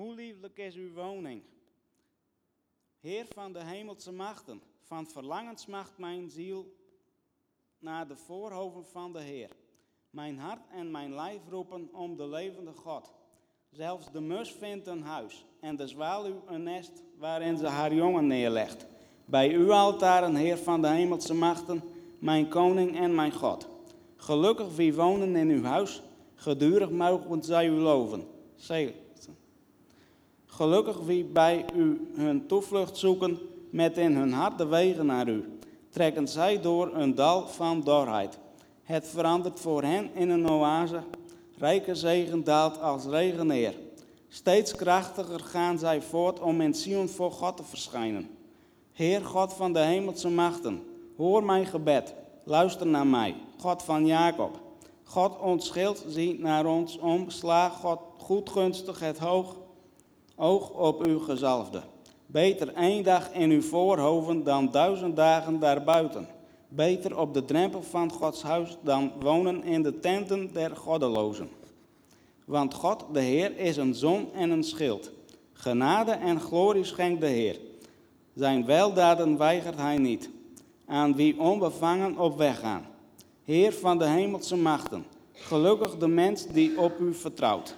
Hoe lieflijk is uw woning. Heer van de hemelse machten, van verlangens macht mijn ziel naar de voorhoven van de Heer. Mijn hart en mijn lijf roepen om de levende God. Zelfs de mus vindt een huis en de zwaluw een nest waarin ze haar jongen neerlegt. Bij uw altaren, Heer van de hemelse machten, mijn koning en mijn God. Gelukkig wie wonen in uw huis, gedurig mogen zij u loven. Gelukkig wie bij u hun toevlucht zoeken, met in hun hart de wegen naar u. Trekken zij door een dal van dorheid. Het verandert voor hen in een oase. Rijke zegen daalt als regen neer. Steeds krachtiger gaan zij voort om in Sion voor God te verschijnen. Heer God van de hemelse machten, hoor mijn gebed. Luister naar mij, God van Jacob. God ontschilt, zie naar ons om. Sla God goedgunstig het hoog, oog op uw gezalfde. Beter één dag in uw voorhoven dan duizend dagen daarbuiten. Beter op de drempel van Gods huis dan wonen in de tenten der goddelozen. Want God, de Heer, is een zon en een schild. Genade en glorie schenkt de Heer. Zijn weldaden weigert hij niet. Aan wie onbevangen op weg gaan. Heer van de hemelse machten. Gelukkig de mens die op u vertrouwt.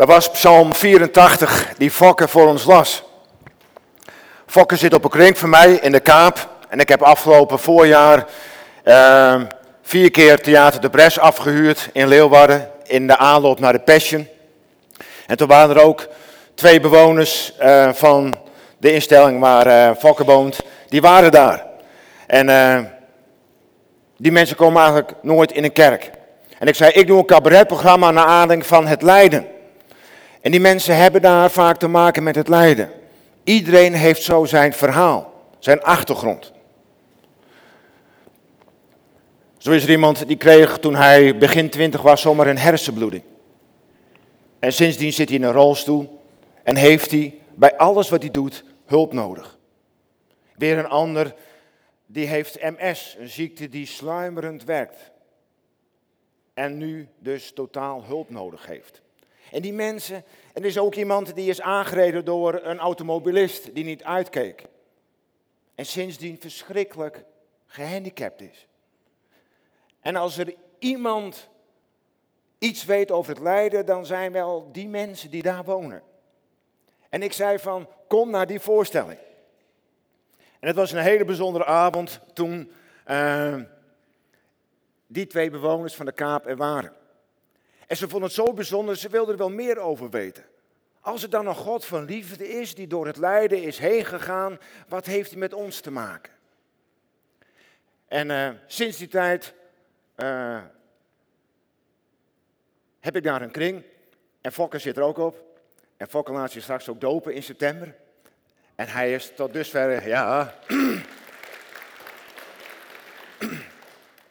Dat was Psalm 84 die Fokke voor ons las. Fokke zit op een kring van mij in de Kaap. En ik heb afgelopen voorjaar uh, vier keer Theater de Bres afgehuurd in Leeuwarden. In de aanloop naar de Passion. En toen waren er ook twee bewoners uh, van de instelling waar uh, Fokke woont. Die waren daar. En uh, die mensen komen eigenlijk nooit in een kerk. En ik zei, ik doe een cabaretprogramma naar aanleiding van het lijden. En die mensen hebben daar vaak te maken met het lijden. Iedereen heeft zo zijn verhaal, zijn achtergrond. Zo is er iemand die kreeg toen hij begin twintig was zomaar een hersenbloeding. En sindsdien zit hij in een rolstoel en heeft hij bij alles wat hij doet hulp nodig. Weer een ander die heeft MS, een ziekte die sluimerend werkt. En nu dus totaal hulp nodig heeft. En die mensen, en er is ook iemand die is aangereden door een automobilist die niet uitkeek. En sindsdien verschrikkelijk gehandicapt is. En als er iemand iets weet over het lijden, dan zijn wel die mensen die daar wonen. En ik zei van, kom naar die voorstelling. En het was een hele bijzondere avond toen uh, die twee bewoners van de Kaap er waren. En ze vonden het zo bijzonder, ze wilden er wel meer over weten. Als er dan een God van liefde is, die door het lijden is heen gegaan, wat heeft hij met ons te maken? En uh, sinds die tijd uh, heb ik daar een kring. En Fokker zit er ook op. En Fokker laat zich straks ook dopen in september. En hij is tot dusver, ja.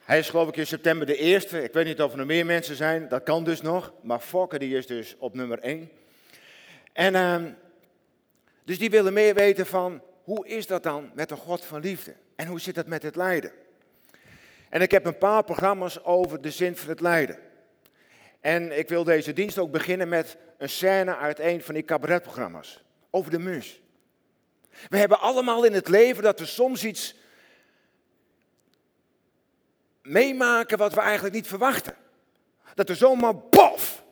Hij is geloof ik in september de eerste. Ik weet niet of er meer mensen zijn. Dat kan dus nog. Maar Fokker die is dus op nummer 1. En uh, dus die willen meer weten van hoe is dat dan met een God van liefde? En hoe zit dat met het lijden? En ik heb een paar programma's over de zin van het lijden. En ik wil deze dienst ook beginnen met een scène uit een van die cabaretprogramma's. Over de mus. We hebben allemaal in het leven dat we soms iets meemaken wat we eigenlijk niet verwachten. Dat er zomaar bof,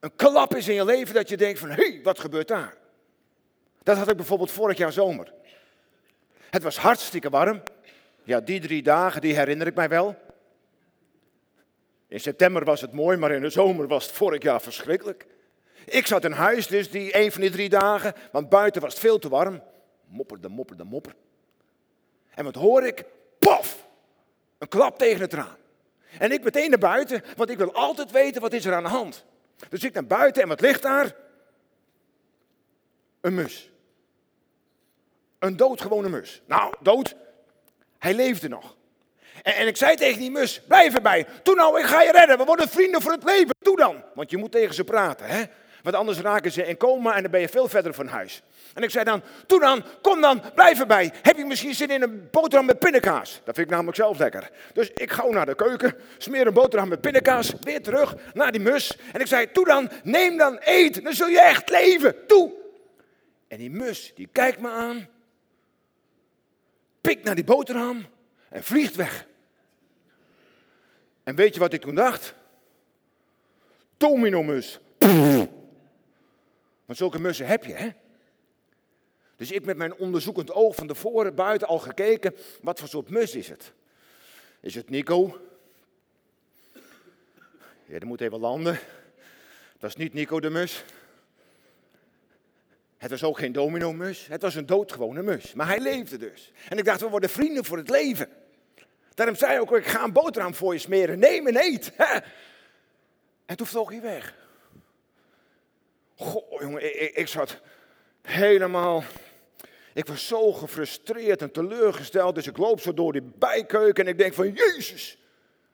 een klap is in je leven dat je denkt van, hé, hey, wat gebeurt daar? Dat had ik bijvoorbeeld vorig jaar zomer. Het was hartstikke warm. Ja, die drie dagen, die herinner ik mij wel. In september was het mooi, maar in de zomer was het vorig jaar verschrikkelijk. Ik zat in huis dus die een van die drie dagen, want buiten was het veel te warm. Mopper, de mopper, de mopper. En wat hoor ik? Een klap tegen het raam. En ik meteen naar buiten, want ik wil altijd weten wat is er aan de hand. Dus ik naar buiten en wat ligt daar? Een mus. Een doodgewone mus. Nou, dood. Hij leefde nog. En, en, ik zei tegen die mus, blijf erbij. Toen nou, ik ga je redden. We worden vrienden voor het leven. Doe dan. Want je moet tegen ze praten, hè. Want anders raken ze in coma en dan ben je veel verder van huis. En ik zei dan, doe dan, kom dan, blijf erbij. Heb je misschien zin in een boterham met pindakaas? Dat vind ik namelijk zelf lekker. Dus ik ga naar de keuken, smeer een boterham met pindakaas, weer terug naar die mus. En ik zei, doe dan, neem dan, eet, dan zul je echt leven. Doe. En die mus, die kijkt me aan, pikt naar die boterham en vliegt weg. En weet je wat ik toen dacht? Domino-mus. Want zulke mussen heb je, hè? Dus ik met mijn onderzoekend oog van tevoren buiten al gekeken, wat voor soort mus is het? Is het Nico? Ja, die moet even landen. Dat is niet Nico de mus. Het was ook geen domino-mus, het was een doodgewone mus. Maar hij leefde dus. En ik dacht, we worden vrienden voor het leven. Daarom zei hij ook, ik ga een boterham voor je smeren. Neem en eet. En toen vloog hij weg. Goh, jongen, ik, ik zat helemaal... Ik was zo gefrustreerd en teleurgesteld, dus ik loop zo door die bijkeuken en ik denk van, Jezus,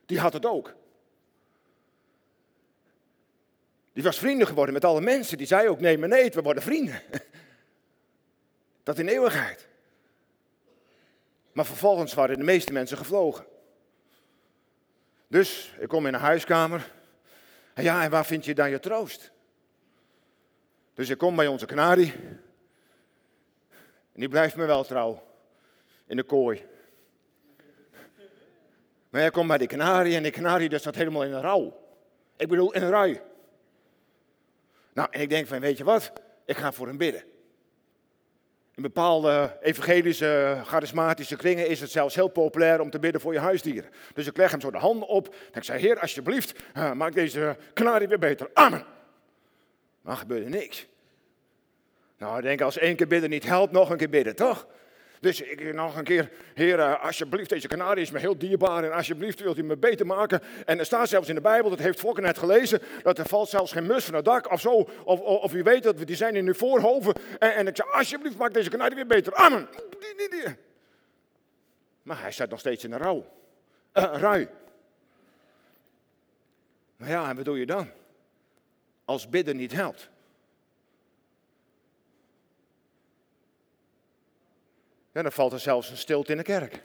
die had het ook. Die was vrienden geworden met alle mensen. Die zei ook, nee, maar nee, we worden vrienden. Dat in eeuwigheid. Maar vervolgens waren de meeste mensen gevlogen. Dus ik kom in een huiskamer. En ja, en waar vind je dan je troost? Dus ik kom bij onze kanarie. Die blijft me wel trouw. In de kooi. Maar hij komt bij die kanarie en die kanarie dat staat helemaal in een rouw. Ik bedoel, in een rui. Nou, en ik denk van, weet je wat? Ik ga voor hem bidden. In bepaalde evangelische, charismatische kringen is het zelfs heel populair om te bidden voor je huisdieren. Dus ik leg hem zo de handen op en ik zei, heer, alsjeblieft, uh, maak deze kanarie weer beter. Amen. Maar gebeurde niks. Nou, ik denk, als één keer bidden niet helpt, nog een keer bidden, toch? Dus ik nog een keer, heer, uh, alsjeblieft, deze kanarie is me heel dierbaar en alsjeblieft wilt u me beter maken. En er staat zelfs in de Bijbel, dat heeft Fokker net gelezen, dat er valt zelfs geen mus van het dak of zo. Of, of, u weet dat we die zijn in uw voorhoven. En, en ik zei, alsjeblieft, maak deze kanarie weer beter. Amen. Maar hij staat nog steeds in de rouw. Uh, rui. Nou ja, en wat doe je dan? Als bidden niet helpt. Ja, dan valt er zelfs een stilte in de kerk.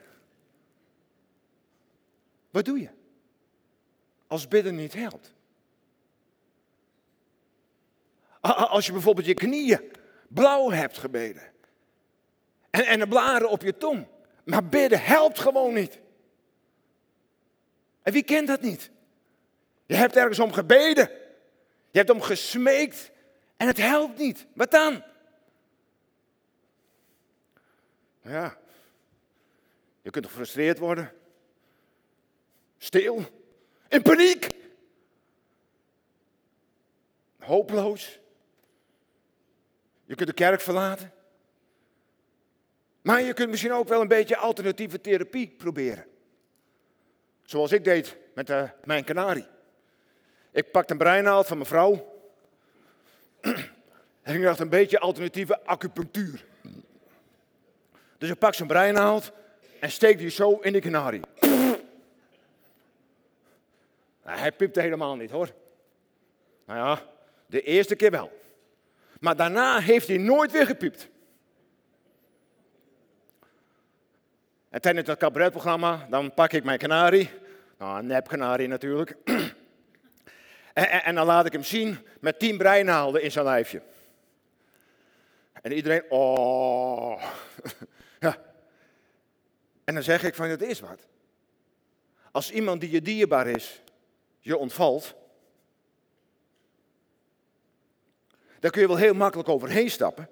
Wat doe je? Als bidden niet helpt. Als je bijvoorbeeld je knieën blauw hebt gebeden. En, en de blaren op je tong. Maar bidden helpt gewoon niet. En wie kent dat niet? Je hebt ergens om gebeden. Je hebt om gesmeekt. En het helpt niet. Wat dan? Ja, je kunt gefrustreerd worden, stil, in paniek, hopeloos. Je kunt de kerk verlaten. Maar je kunt misschien ook wel een beetje alternatieve therapie proberen. Zoals ik deed met uh, mijn kanarie. Ik pakte een breinaald van mijn vrouw. En ik dacht een beetje alternatieve acupunctuur. Dus ik pak zijn breinaald en steek die zo in die kanarie. Nou, hij piepte helemaal niet hoor. Nou ja, de eerste keer wel. Maar daarna heeft hij nooit weer gepiept. En tijdens het cabaretprogramma, dan pak ik mijn kanarie. Nou, een nep kanarie natuurlijk. En, en, en, dan laat ik hem zien met tien breinaalden in zijn lijfje. En iedereen, oh. En dan zeg ik van, het is wat. Als iemand die je dierbaar is, je ontvalt, daar kun je wel heel makkelijk overheen stappen.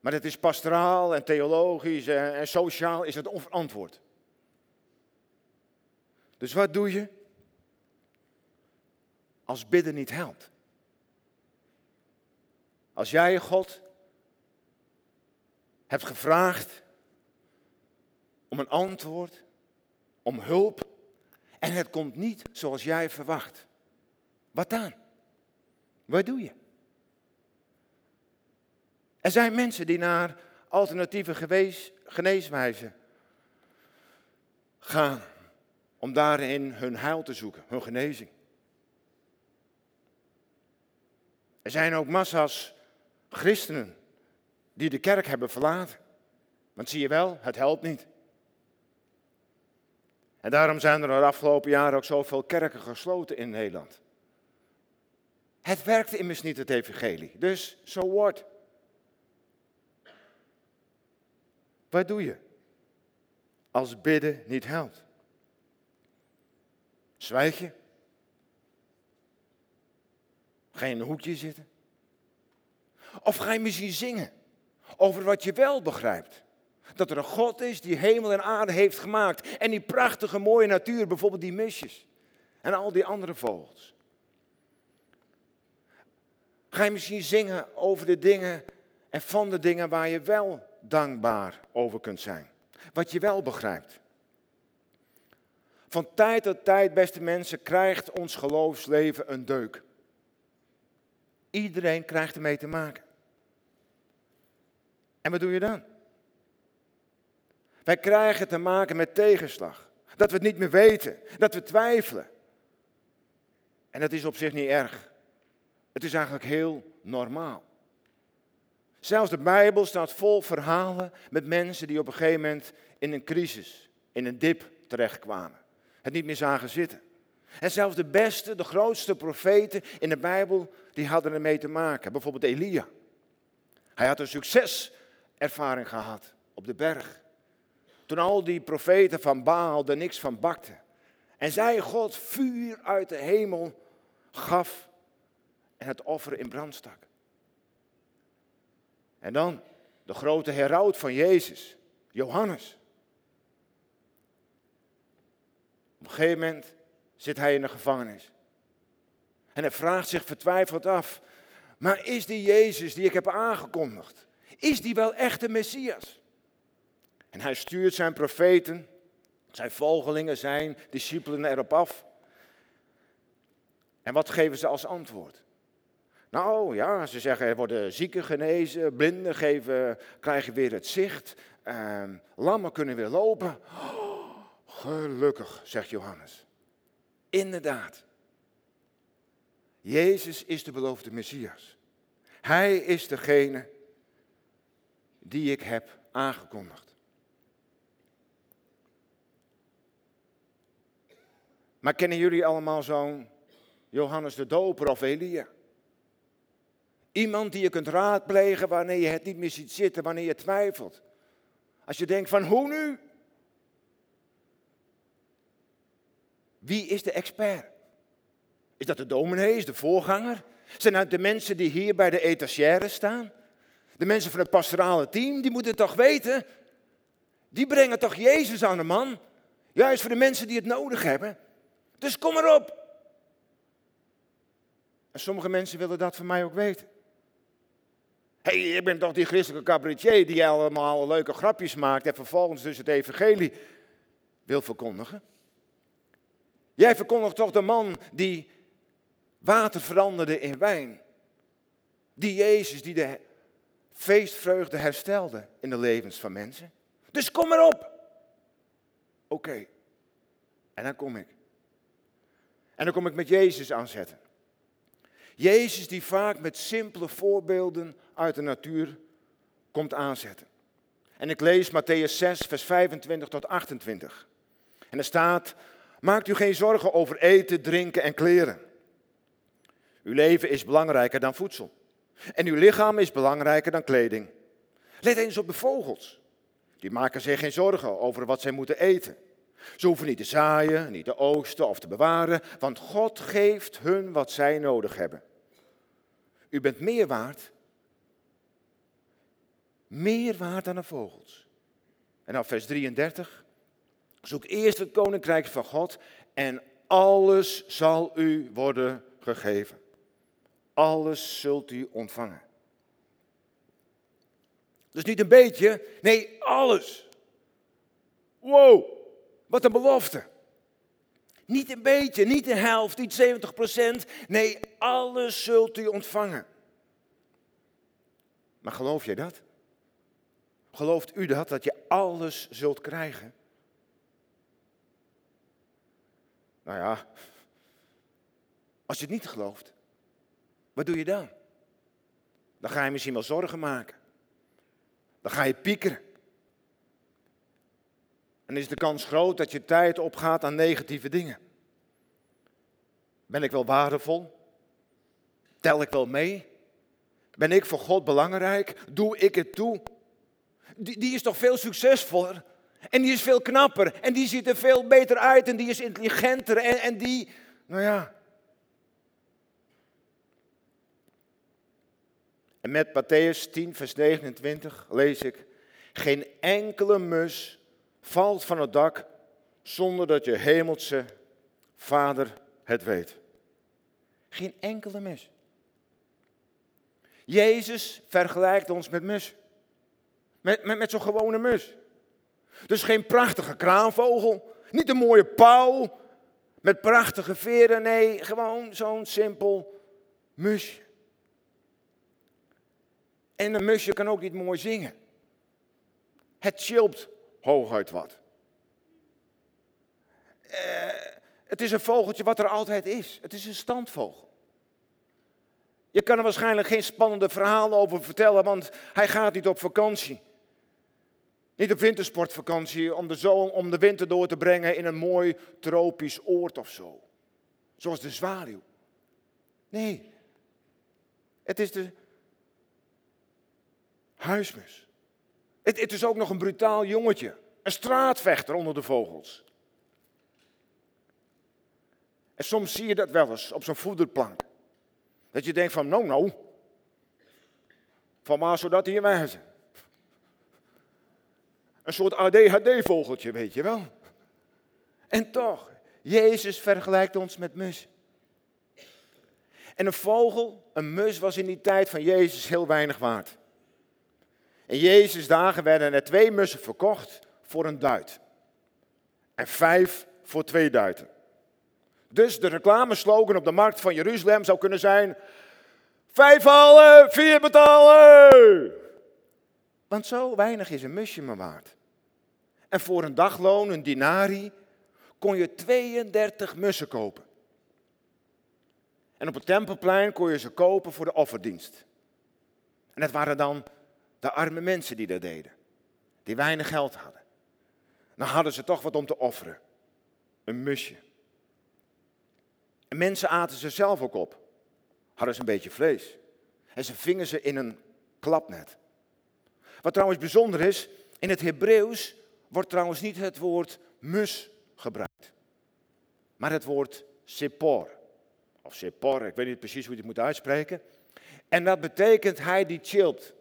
Maar het is pastoraal en theologisch en, en sociaal is het onverantwoord. Dus wat doe je? Als bidden niet helpt. Als jij God hebt gevraagd om een antwoord, om hulp, En het komt niet zoals jij verwacht. Wat dan? Wat doe je? Er zijn mensen die naar alternatieve geneeswijzen gaan om daarin hun heil te zoeken, hun genezing. Er zijn ook massa's christenen die de kerk hebben verlaten. Want zie je wel, het helpt niet. En daarom zijn er de afgelopen jaren ook zoveel kerken gesloten in Nederland. Het werkt immers niet, het evangelie. Dus, so what? Wat doe je als bidden niet helpt? Zwijg je? Ga je in een hoekje zitten? Of ga je misschien zingen over wat je wel begrijpt? Dat er een God is die hemel en aarde heeft gemaakt. En die prachtige mooie natuur, bijvoorbeeld die misjes. En al die andere vogels. Ga je misschien zingen over de dingen en van de dingen waar je wel dankbaar over kunt zijn. Wat je wel begrijpt. Van tijd tot tijd, beste mensen, krijgt ons geloofsleven een deuk. Iedereen krijgt ermee te maken. En wat doe je dan? Wij krijgen te maken met tegenslag. Dat we het niet meer weten, dat we twijfelen. En dat is op zich niet erg. Het is eigenlijk heel normaal. Zelfs de Bijbel staat vol verhalen met mensen die op een gegeven moment in een crisis, in een dip terechtkwamen. Het niet meer zagen zitten. En zelfs de beste, de grootste profeten in de Bijbel, die hadden ermee te maken. Bijvoorbeeld Elia. Hij had een succeservaring gehad op de berg. Toen al die profeten van Baal er niks van bakten. En zij God vuur uit de hemel gaf en het offer in brand stak. En dan de grote heraut van Jezus, Johannes. Op een gegeven moment zit hij in de gevangenis. En hij vraagt zich vertwijfeld af, maar is die Jezus die ik heb aangekondigd, is die wel echt de Messias? En hij stuurt zijn profeten, zijn volgelingen, zijn discipelen erop af. En wat geven ze als antwoord? Nou ja, ze zeggen er worden zieken genezen, blinden geven, krijgen weer het zicht, eh, lammen kunnen weer lopen. Oh, gelukkig, zegt Johannes. Inderdaad. Jezus is de beloofde Messias. Hij is degene die ik heb aangekondigd. Maar kennen jullie allemaal zo'n Johannes de Doper of Elia? Iemand die je kunt raadplegen wanneer je het niet meer ziet zitten, wanneer je twijfelt. Als je denkt van hoe nu? Wie is de expert? Is dat de dominee, is de voorganger? Zijn dat de mensen die hier bij de etagère staan? De mensen van het pastorale team, die moeten het toch weten? Die brengen toch Jezus aan de man? Juist voor de mensen die het nodig hebben. Dus kom erop. En sommige mensen willen dat van mij ook weten. Hé, hey, ik ben toch die christelijke cabaretier die allemaal leuke grapjes maakt en vervolgens dus het evangelie wil verkondigen. Jij verkondigt toch de man die water veranderde in wijn. Die Jezus die de feestvreugde herstelde in de levens van mensen. Dus kom erop. Oké. En dan kom ik. En dan kom ik met Jezus aanzetten. Jezus die vaak met simpele voorbeelden uit de natuur komt aanzetten. En ik lees Matthäus 6, vers 25 tot 28. En er staat, maakt u geen zorgen over eten, drinken en kleren. Uw leven is belangrijker dan voedsel. En uw lichaam is belangrijker dan kleding. Let eens op de vogels. Die maken zich geen zorgen over wat zij moeten eten. Ze hoeven niet te zaaien, niet te oogsten of te bewaren, want God geeft hun wat zij nodig hebben. U bent meer waard, meer waard dan de vogels. En dan vers 33. Zoek eerst het koninkrijk van God en alles zal u worden gegeven. Alles zult u ontvangen. Dus niet een beetje, nee, alles. Wow. Wat een belofte. Niet een beetje, niet de helft, niet 70 procent. Nee, alles zult u ontvangen. Maar geloof jij dat? Gelooft u dat, dat je alles zult krijgen? Nou ja, als je het niet gelooft, wat doe je dan? Dan ga je misschien wel zorgen maken. Dan ga je piekeren. En is de kans groot dat je tijd opgaat aan negatieve dingen. Ben ik wel waardevol? Tel ik wel mee? Ben ik voor God belangrijk? Doe ik het toe? Die, die is toch veel succesvoller? En die is veel knapper. En die ziet er veel beter uit. En die is intelligenter. En, en die, nou ja. En met Matthäus 10, vers 29 lees ik. Geen enkele mus valt van het dak zonder dat je hemelse vader het weet. Geen enkele mus. Jezus vergelijkt ons met mus. Met, met, met zo'n gewone mus. Dus geen prachtige kraanvogel. Niet een mooie pauw. Met prachtige veren. Nee, gewoon zo'n simpel musje. En een musje kan ook niet mooi zingen. Het chilpt hooguit wat. Uh, het is een vogeltje wat er altijd is. Het is een standvogel. Je kan er waarschijnlijk geen spannende verhalen over vertellen, want hij gaat niet op vakantie. Niet op wintersportvakantie om de, zon, om de winter door te brengen in een mooi tropisch oord of zo. Zoals de zwaluw. Nee, het is de huismus. Het, het is ook nog een brutaal jongetje. Een straatvechter onder de vogels. En soms zie je dat wel eens op zo'n voederplank. Dat je denkt van, nou nou, van maar zodat hier wijzen. Een soort ADHD-vogeltje, weet je wel. En toch, Jezus vergelijkt ons met mus. En een vogel, een mus, was in die tijd van Jezus heel weinig waard. In Jezus' dagen werden er twee mussen verkocht voor een duit. En vijf voor twee duiten. Dus de reclameslogan op de markt van Jeruzalem zou kunnen zijn: vijf halen, vier betalen. Want zo weinig is een musje maar waard. En voor een dagloon, een dinari, kon je 32 mussen kopen. En op het tempelplein kon je ze kopen voor de offerdienst. En het waren dan de arme mensen die dat deden, die weinig geld hadden. Dan hadden ze toch wat om te offeren. Een musje. En mensen aten ze zelf ook op. Hadden ze een beetje vlees. En ze vingen ze in een klapnet. Wat trouwens bijzonder is, in het Hebreeuws wordt trouwens niet het woord mus gebruikt. Maar het woord sepor. Of sepor, ik weet niet precies hoe je het moet uitspreken. En dat betekent hij die chillt.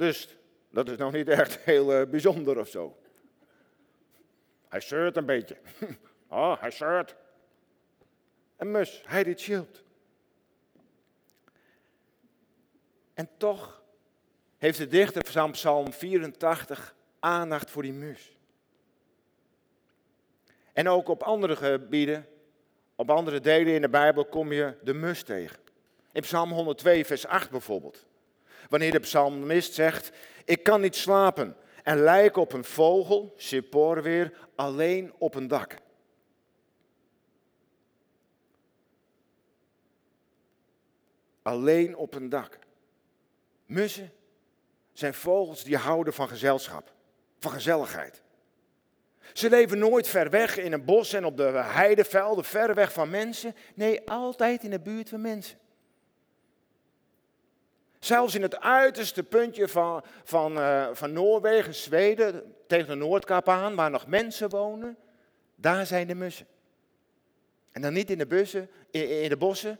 Dus dat is nog niet echt heel uh, bijzonder of zo. Hij zeurt een beetje. Oh, hij zeurt. Een mus, hij die chillt. En toch heeft de dichter van Psalm 84 aandacht voor die mus. En ook op andere gebieden, op andere delen in de Bijbel kom je de mus tegen. In Psalm 102, vers 8 bijvoorbeeld. Wanneer de psalmist zegt, ik kan niet slapen en lijk op een vogel, Sippor weer, alleen op een dak. Alleen op een dak. Mussen zijn vogels die houden van gezelschap, van gezelligheid. Ze leven nooit ver weg in een bos en op de heidevelden, ver weg van mensen. Nee, altijd in de buurt van mensen. Zelfs in het uiterste puntje van, van, uh, van Noorwegen, Zweden, tegen de Noordkap aan, waar nog mensen wonen, daar zijn de mussen. En dan niet in de, bussen, in, in de bossen,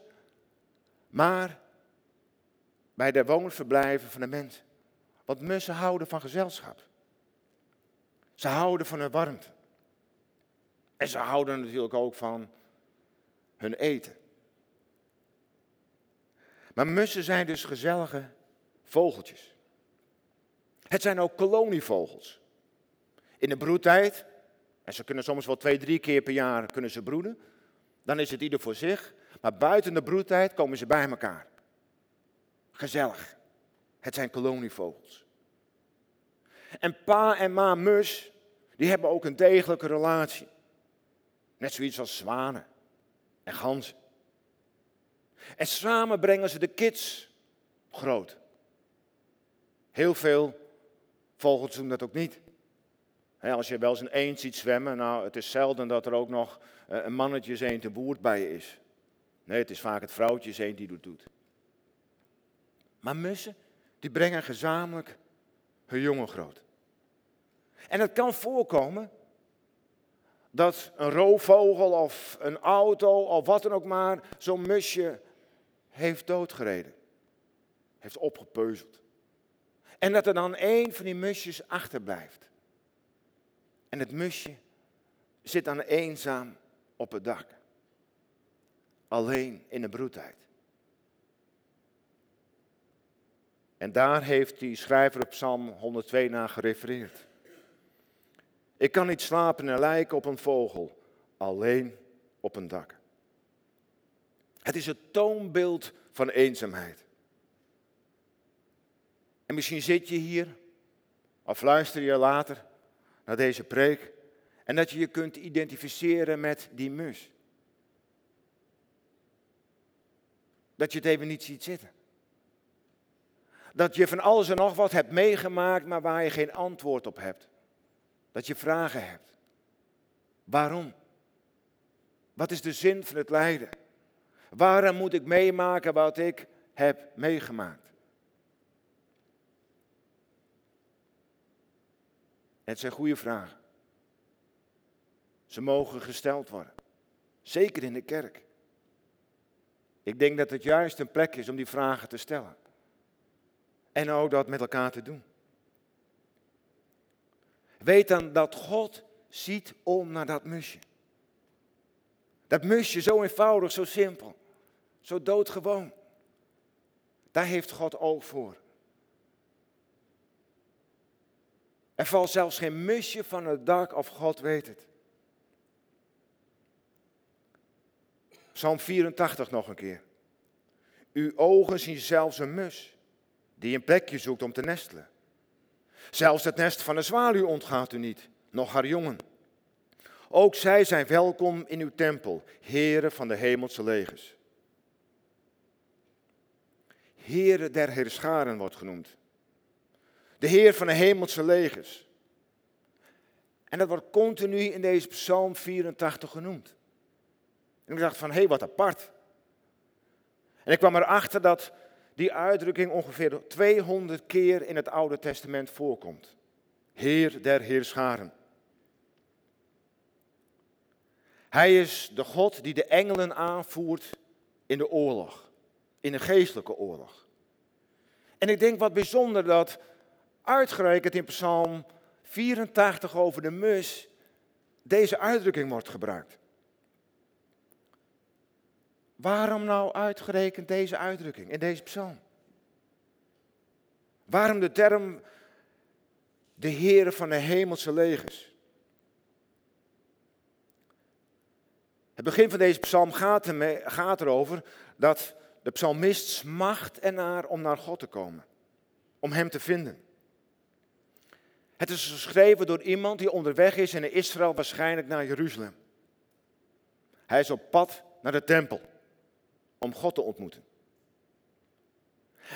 maar bij de woonverblijven van de mensen. Want mussen houden van gezelschap. Ze houden van hun warmte. En ze houden natuurlijk ook van hun eten. Maar mussen zijn dus gezellige vogeltjes. Het zijn ook kolonievogels. In de broedtijd En ze kunnen soms wel twee, drie keer per jaar kunnen ze broeden. Dan is het ieder voor zich. Maar buiten de broedtijd komen ze bij elkaar. Gezellig. Het zijn kolonievogels. En pa en ma mus, die hebben ook een degelijke relatie. Net zoiets als zwanen en ganzen. En samen brengen ze de kids groot. Heel veel vogels doen dat ook niet. als je wel eens een eend ziet zwemmen, nou, het is zelden dat er ook nog eh, een mannetje eend te boert bij je is. Nee, het is vaak het vrouwtje eend die dat doet. Maar mussen, die brengen gezamenlijk hun jongen groot. En het kan voorkomen dat een roofvogel of een auto of wat dan ook maar zo'n musje heeft doodgereden. Heeft opgepeuzeld. En dat er dan één van die musjes achterblijft. En het musje zit dan eenzaam op het dak. Alleen in de broedtijd. En daar heeft die schrijver op Psalm 102 naar gerefereerd. Ik kan niet slapen en lijken op een vogel, alleen op een dak. Het is het toonbeeld van eenzaamheid. En misschien zit je hier, of luister je later naar deze preek, en dat je je kunt identificeren met die mus. Dat je het even niet ziet zitten. Dat je van alles en nog wat hebt meegemaakt, maar waar je geen antwoord op hebt. Dat je vragen hebt. Waarom? Wat is de zin van het lijden? Waarom moet ik meemaken wat ik heb meegemaakt? Het zijn goede vragen. Ze mogen gesteld worden. Zeker in de kerk. Ik denk dat het juist een plek is om die vragen te stellen. En ook dat met elkaar te doen. Weet dan dat God ziet om naar dat musje. Dat musje, zo eenvoudig, zo simpel, zo doodgewoon. Daar heeft God oog voor. Er valt zelfs geen musje van het dak of God weet het. Psalm 84 nog een keer. Uw ogen zien zelfs een mus die een plekje zoekt om te nestelen. Zelfs het nest van een zwaluw ontgaat u niet, nog haar jongen. Ook zij zijn welkom in uw tempel, heren van de hemelse legers. Heren der Heerscharen wordt genoemd. De Heer van de hemelse legers. En dat wordt continu in deze Psalm 84 genoemd. En ik dacht van, hé, hey, wat apart. En ik kwam erachter dat die uitdrukking ongeveer 200 keer in het Oude Testament voorkomt. Heer der Heerscharen. Hij is de God die de engelen aanvoert in de oorlog, in een geestelijke oorlog. En ik denk wat bijzonder dat uitgerekend in Psalm 84 over de mus deze uitdrukking wordt gebruikt. Waarom nou uitgerekend deze uitdrukking in deze psalm? Waarom de term de Heer van de hemelse legers? Het begin van deze psalm gaat, erover dat de psalmist smacht ernaar om naar God te komen, om Hem te vinden. Het is geschreven door iemand die onderweg is in Israël, waarschijnlijk naar Jeruzalem. Hij is op pad naar de tempel om God te ontmoeten.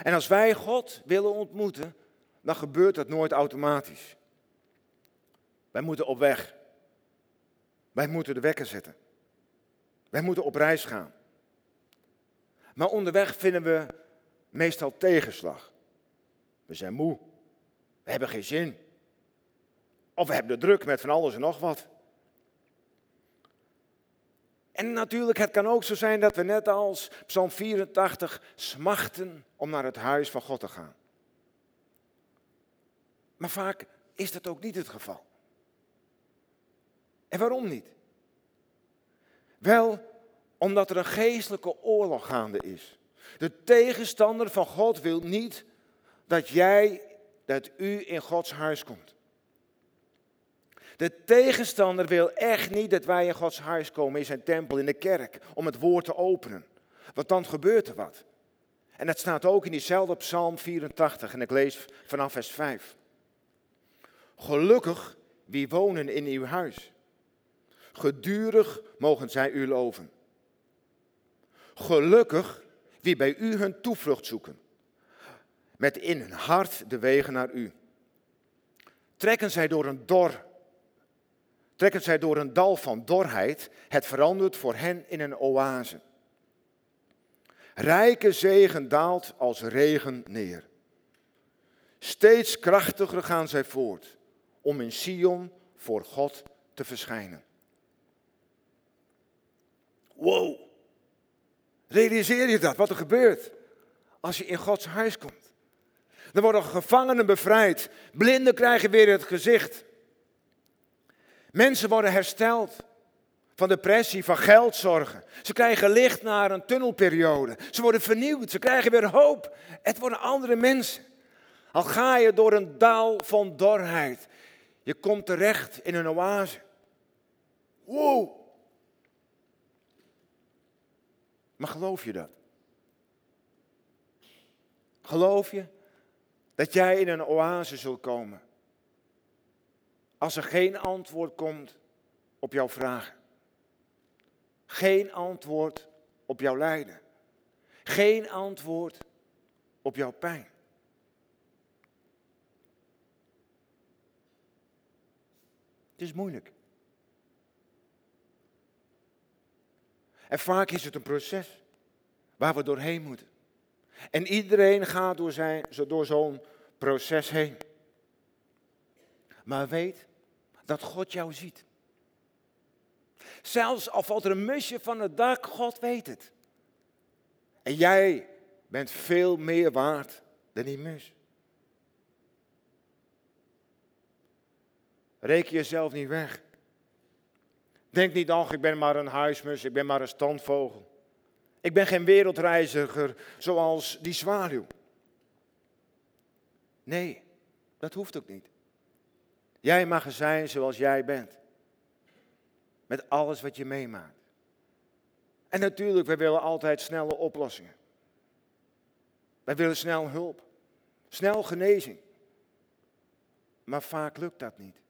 En als wij God willen ontmoeten, dan gebeurt dat nooit automatisch. Wij moeten op weg. Wij moeten de wekker zetten. Wij moeten op reis gaan. Maar onderweg vinden we meestal tegenslag. We zijn moe. We hebben geen zin. Of we hebben de druk met van alles en nog wat. En natuurlijk, het kan ook zo zijn dat we net als Psalm 84 smachten om naar het huis van God te gaan. Maar vaak is dat ook niet het geval. En waarom niet? Wel, omdat er een geestelijke oorlog gaande is. De tegenstander van God wil niet dat jij, dat u in Gods huis komt. De tegenstander wil echt niet dat wij in Gods huis komen, in zijn tempel, in de kerk, om het woord te openen. Want dan gebeurt er wat. En dat staat ook in diezelfde Psalm 84 en ik lees vanaf vers 5. Gelukkig wie wonen in uw huis. Gedurig mogen zij u loven. Gelukkig wie bij u hun toevlucht zoeken. Met in hun hart de wegen naar u. Trekken zij door een dor, trekken zij door een dal van dorheid, het verandert voor hen in een oase. Rijke zegen daalt als regen neer. Steeds krachtiger gaan zij voort om in Sion voor God te verschijnen. Wow. Realiseer je dat, wat er gebeurt als je in Gods huis komt? Dan worden gevangenen bevrijd, blinden krijgen weer het gezicht. Mensen worden hersteld van depressie, van geldzorgen. Ze krijgen licht naar een tunnelperiode. Ze worden vernieuwd, ze krijgen weer hoop. Het worden andere mensen. Al ga je door een dal van dorheid, je komt terecht in een oase. Wow. Maar geloof je dat? Geloof je dat jij in een oase zult komen? Als er geen antwoord komt op jouw vragen. Geen antwoord op jouw lijden. Geen antwoord op jouw pijn. Het is moeilijk. En vaak is het een proces waar we doorheen moeten. En iedereen gaat door, zijn, door zo'n proces heen. Maar weet dat God jou ziet. Zelfs al valt er een musje van het dak, God weet het. En jij bent veel meer waard dan die mus. Reken jezelf niet weg. Denk niet, ach, ik ben maar een huismus, ik ben maar een standvogel. Ik ben geen wereldreiziger zoals die zwaluw. Nee, dat hoeft ook niet. Jij mag zijn zoals jij bent. Met alles wat je meemaakt. En natuurlijk, wij willen altijd snelle oplossingen. Wij willen snel hulp. Snel genezing. Maar vaak lukt dat niet.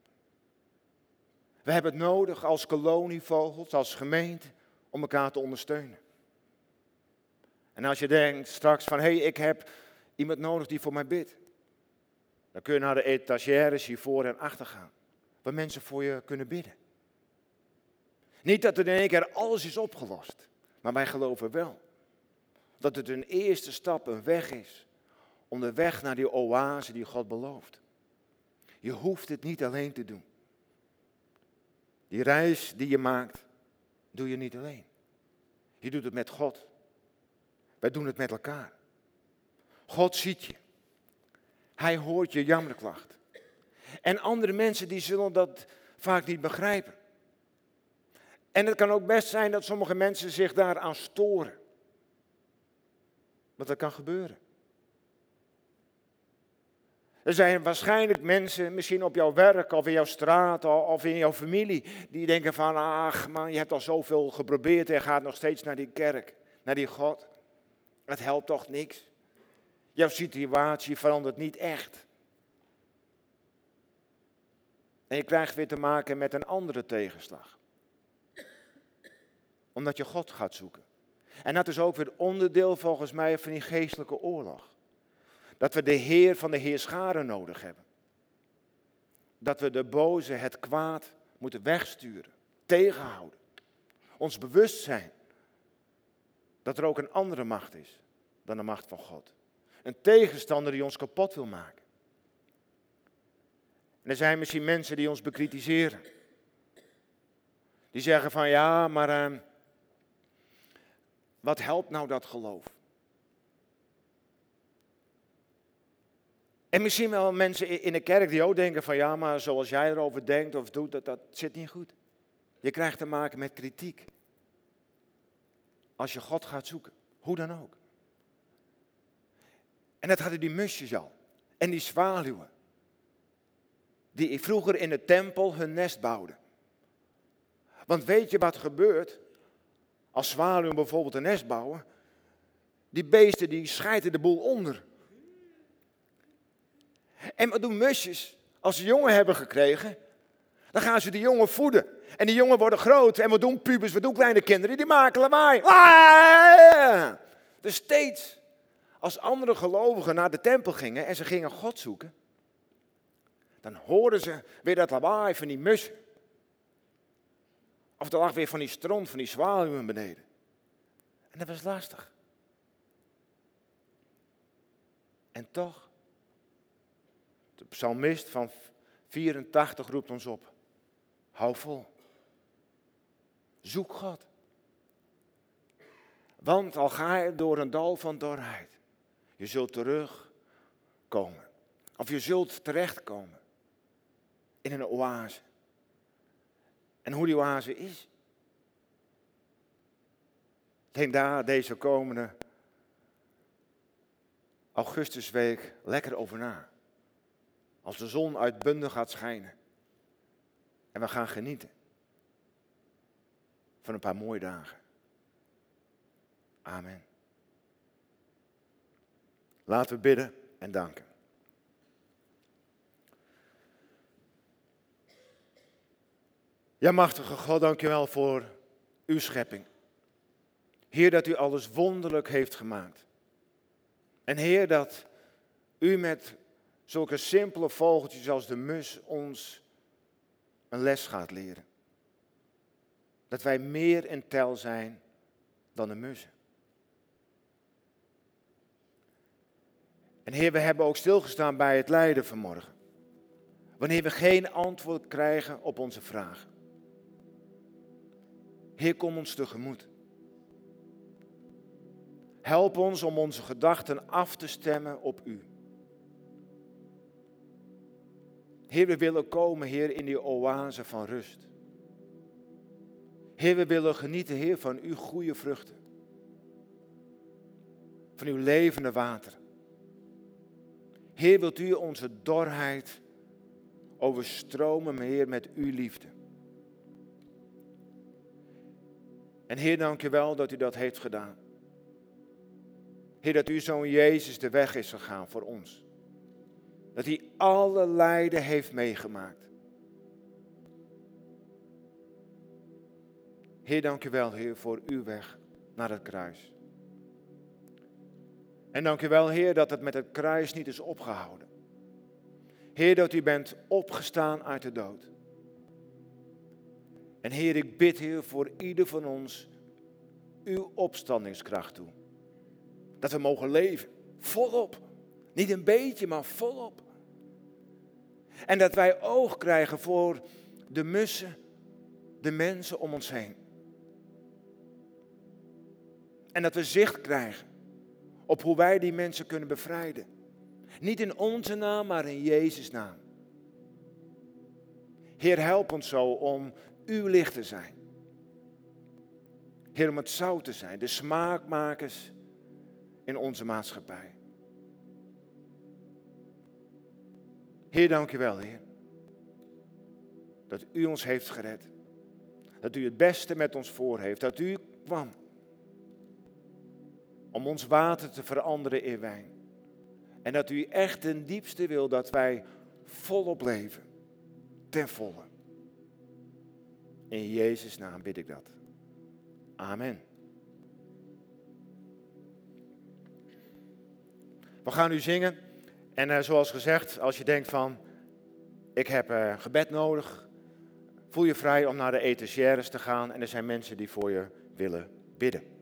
We hebben het nodig als kolonievogels, als gemeente, om elkaar te ondersteunen. En als je denkt straks van, hé, hey, ik heb iemand nodig die voor mij bidt. Dan kun je naar de etagères hier voor en achter gaan. Waar mensen voor je kunnen bidden. Niet dat er in één keer alles is opgelost. Maar wij geloven wel. Dat het een eerste stap, een weg is. Om de weg naar die oase die God belooft. Je hoeft het niet alleen te doen. Die reis die je maakt, doe je niet alleen. Je doet het met God. Wij doen het met elkaar. God ziet je. Hij hoort je jammerklacht. En andere mensen die zullen dat vaak niet begrijpen. En het kan ook best zijn dat sommige mensen zich daaraan storen. Want dat kan gebeuren. Er zijn waarschijnlijk mensen, misschien op jouw werk of in jouw straat of in jouw familie, die denken van, ach man, je hebt al zoveel geprobeerd en gaat nog steeds naar die kerk, naar die God. Het helpt toch niks. Jouw situatie verandert niet echt. En je krijgt weer te maken met een andere tegenslag. Omdat je God gaat zoeken. En dat is ook weer onderdeel volgens mij van die geestelijke oorlog. Dat we de Heer van de Heerscharen nodig hebben. Dat we de boze, het kwaad moeten wegsturen, tegenhouden. Ons bewust zijn dat er ook een andere macht is dan de macht van God. Een tegenstander die ons kapot wil maken. En er zijn misschien mensen die ons bekritiseren. Die zeggen van ja, maar uh, wat helpt nou dat geloof? En misschien wel mensen in de kerk die ook denken van ja, maar zoals jij erover denkt of doet, dat, dat zit niet goed. Je krijgt te maken met kritiek. Als je God gaat zoeken, hoe dan ook. En dat hadden die musjes al. En die zwaluwen. die vroeger in de tempel hun nest bouwden. Want weet je wat gebeurt als zwaluwen bijvoorbeeld een nest bouwen? Die beesten die scheiden de boel onder. En wat doen musjes? Als ze jongen hebben gekregen, dan gaan ze die jongen voeden. En die jongen worden groot. En wat doen pubers, wat doen kleine kinderen? Die maken lawaai. Ah! Dus steeds als andere gelovigen naar de tempel gingen en ze gingen God zoeken, dan hoorden ze weer dat lawaai van die mussen. Of er lag weer van die stront, van die zwaluwen beneden. En dat was lastig. En toch, psalmist van 84 roept ons op. Hou vol. Zoek God. Want al ga je door een dal van dorheid, je zult terugkomen. Of je zult terechtkomen in een oase. En hoe die oase is. Denk daar deze komende augustusweek lekker over na. Als de zon uitbundig gaat schijnen. En we gaan genieten van een paar mooie dagen. Amen. Laten we bidden en danken. Ja, machtige God, dank je wel voor uw schepping. Heer, dat u alles wonderlijk heeft gemaakt. En Heer, dat u met zulke simpele vogeltjes als de mus ons een les gaat leren. Dat wij meer in tel zijn dan de mussen. En Heer, we hebben ook stilgestaan bij het lijden vanmorgen. Wanneer we geen antwoord krijgen op onze vragen. Heer, kom ons tegemoet. Help ons om onze gedachten af te stemmen op U. Heer, we willen komen, Heer, in die oase van rust. Heer, we willen genieten, Heer, van uw goede vruchten. Van uw levende water. Heer, wilt u onze dorheid overstromen, Heer, met uw liefde. En Heer, dank je wel dat u dat heeft gedaan. Heer, dat uw zoon Jezus de weg is gegaan voor ons. Dat hij alle lijden heeft meegemaakt. Heer, dank u wel, Heer, voor uw weg naar het kruis. En dank u wel, Heer, dat het met het kruis niet is opgehouden. Heer, dat u bent opgestaan uit de dood. En Heer, ik bid, Heer, voor ieder van ons uw opstandingskracht toe. Dat we mogen leven, volop. Niet een beetje, maar volop. En dat wij oog krijgen voor de mussen, de mensen om ons heen. En dat we zicht krijgen op hoe wij die mensen kunnen bevrijden. Niet in onze naam, maar in Jezus' naam. Heer, help ons zo om uw licht te zijn. Heer, om het zout te zijn, de smaakmakers in onze maatschappij. Heer, dank u wel, Heer. Dat u ons heeft gered. Dat u het beste met ons voor heeft. Dat u kwam om ons water te veranderen in wijn. En dat u echt ten diepste wil dat wij volop leven. Ten volle. In Jezus' naam bid ik dat. Amen. We gaan nu zingen. En uh, zoals gezegd, als je denkt van, ik heb uh, gebed nodig, voel je vrij om naar de etagères te gaan. En er zijn mensen die voor je willen bidden.